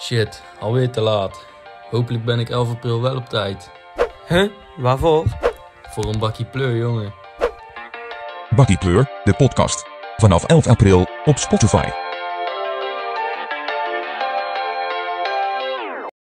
Shit, alweer te laat. Hopelijk ben ik 11 april wel op tijd. Huh? Waarvoor? Voor een Bakkie pleur, jongen. Bakkie Pleur, de podcast. Vanaf 11 april op Spotify.